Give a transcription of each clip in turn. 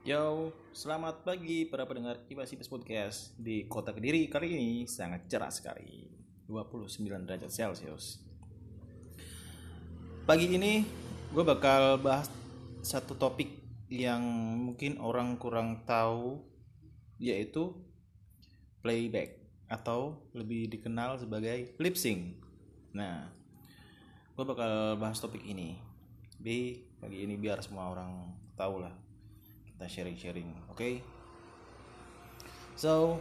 Yo, selamat pagi para pendengar Ibas Podcast Di kota Kediri. Kali ini sangat cerah sekali. 29 derajat Celcius. Pagi ini gue bakal bahas satu topik yang mungkin orang kurang tahu Yaitu playback atau lebih dikenal sebagai lip sync. Nah, gue bakal bahas topik ini. Di pagi ini biar semua orang tahu lah kita sharing-sharing oke? Okay? so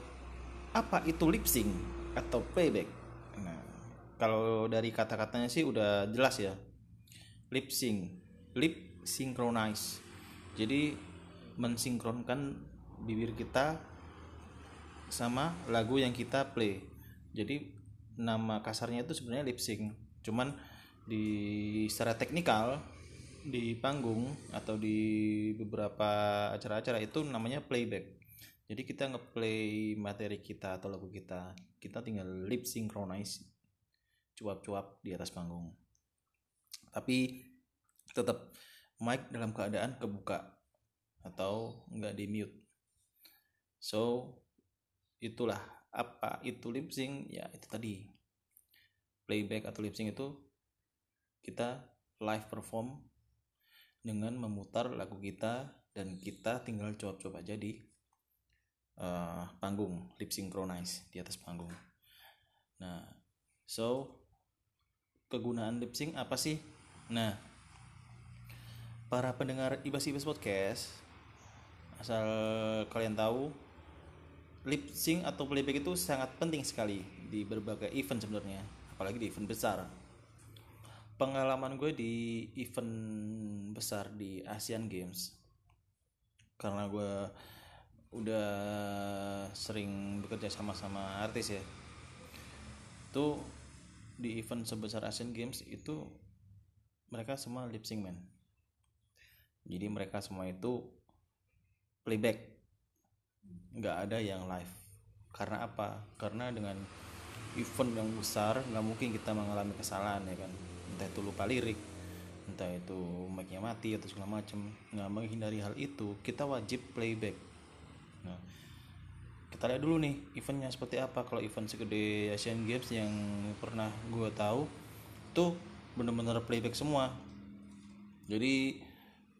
apa itu lip sync atau playback nah kalau dari kata-katanya sih udah jelas ya. Lip sync lip synchronize. Jadi mensinkronkan bibir kita sama lagu yang kita play. Jadi nama kasarnya itu sebenarnya lip sync. Cuman di secara teknikal di panggung atau di beberapa acara-acara itu namanya playback. Jadi kita ngeplay materi kita atau lagu kita kita tinggal lip synchronize cuap-cuap di atas panggung. Tapi tetap mic dalam keadaan kebuka atau nggak di mute. So itulah apa itu lip sync? Ya itu tadi. Playback atau lip sync itu kita live perform dengan memutar lagu kita dan kita tinggal coba-coba aja di uh, panggung lip synchronize di atas panggung. Nah so kegunaan lip sync apa sih? Nah para pendengar ibas ibas podcast asal kalian tahu lip sync atau playback itu sangat penting sekali di berbagai event sebenarnya apalagi di event besar pengalaman gue di event besar di Asian Games. Karena gue udah sering bekerja sama sama artis ya. Itu di event sebesar Asian Games itu mereka semua lip sync man jadi mereka semua itu playback. Nggak ada yang live. Karena apa? Karena dengan event yang besar nggak mungkin kita mengalami kesalahan ya kan entah itu lupa lirik entah itu mic-nya mati atau segala macam nah menghindari hal itu kita wajib playback. Nah kita lihat dulu nih eventnya seperti apa. Kalau event segede Asian Games yang pernah gue tahu tuh bener-bener playback semua. Jadi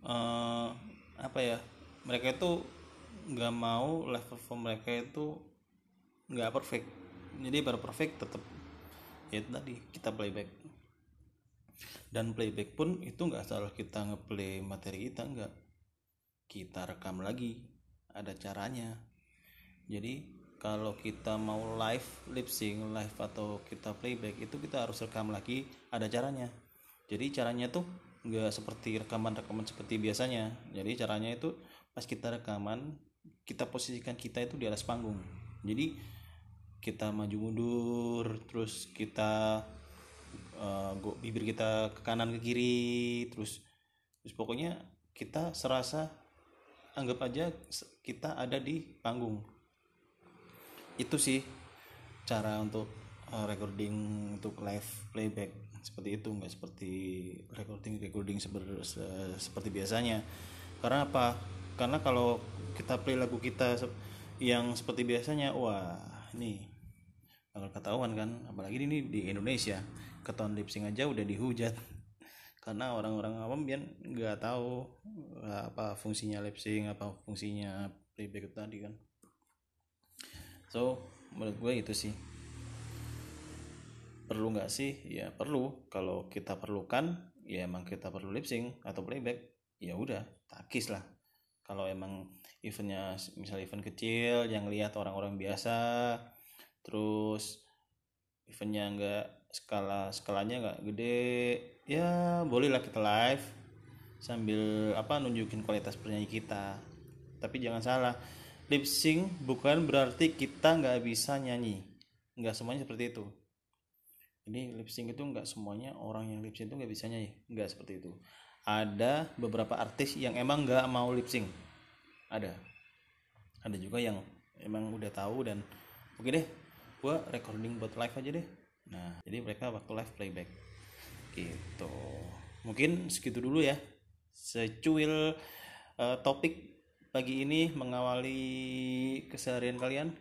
uh, apa ya mereka itu nggak mau live perform mereka itu nggak perfect. Jadi baru perfect tetap ya tadi kita playback dan playback pun itu nggak asal kita ngeplay materi kita nggak. Kita rekam lagi ada caranya. Jadi kalau kita mau live lip sync live atau kita playback itu kita harus rekam lagi ada caranya. Jadi caranya tuh nggak seperti rekaman-rekaman seperti biasanya. Jadi caranya itu pas kita rekaman kita posisikan kita itu di atas panggung. Jadi kita maju mundur terus kita uh, bibir kita ke kanan ke kiri terus terus pokoknya kita serasa anggap aja kita ada di panggung. Itu sih cara untuk uh, recording untuk live playback. Seperti itu nggak seperti recording recording seperti biasanya. Karena apa? Karena kalau kita play lagu kita yang seperti biasanya wah ini bakal ketahuan kan? Apalagi ini di Indonesia keton lip sync aja udah dihujat. Karena orang-orang awam biar nggak tahu eh, apa fungsinya lip sync apa fungsinya playback tadi kan. So menurut gue itu sih. Perlu nggak sih? Ya perlu. Kalau kita perlukan ya emang kita perlu lip sync atau playback ya udah takis lah. Kalau emang eventnya misal event kecil yang lihat orang-orang biasa terus eventnya nggak skala skalanya nggak gede ya bolehlah kita live sambil apa nunjukin kualitas penyanyi kita. Tapi jangan salah lip sync bukan berarti kita nggak bisa nyanyi. Nggak semuanya seperti itu. Ini lip sync itu nggak semuanya orang yang lip sync itu nggak bisa nyanyi. Nggak seperti itu. Ada beberapa artis yang emang nggak mau lip sync. Ada. Ada juga yang emang udah tahu dan oke deh gua recording buat live aja deh nah jadi mereka waktu live playback. Gitu. Mungkin segitu dulu ya. Secuil uh, topik pagi ini mengawali keseharian kalian.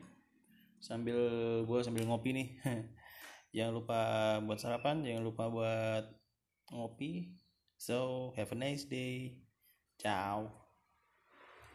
Sambil gue sambil ngopi nih. Jangan lupa buat sarapan jangan lupa buat ngopi. So have a nice day. Ciao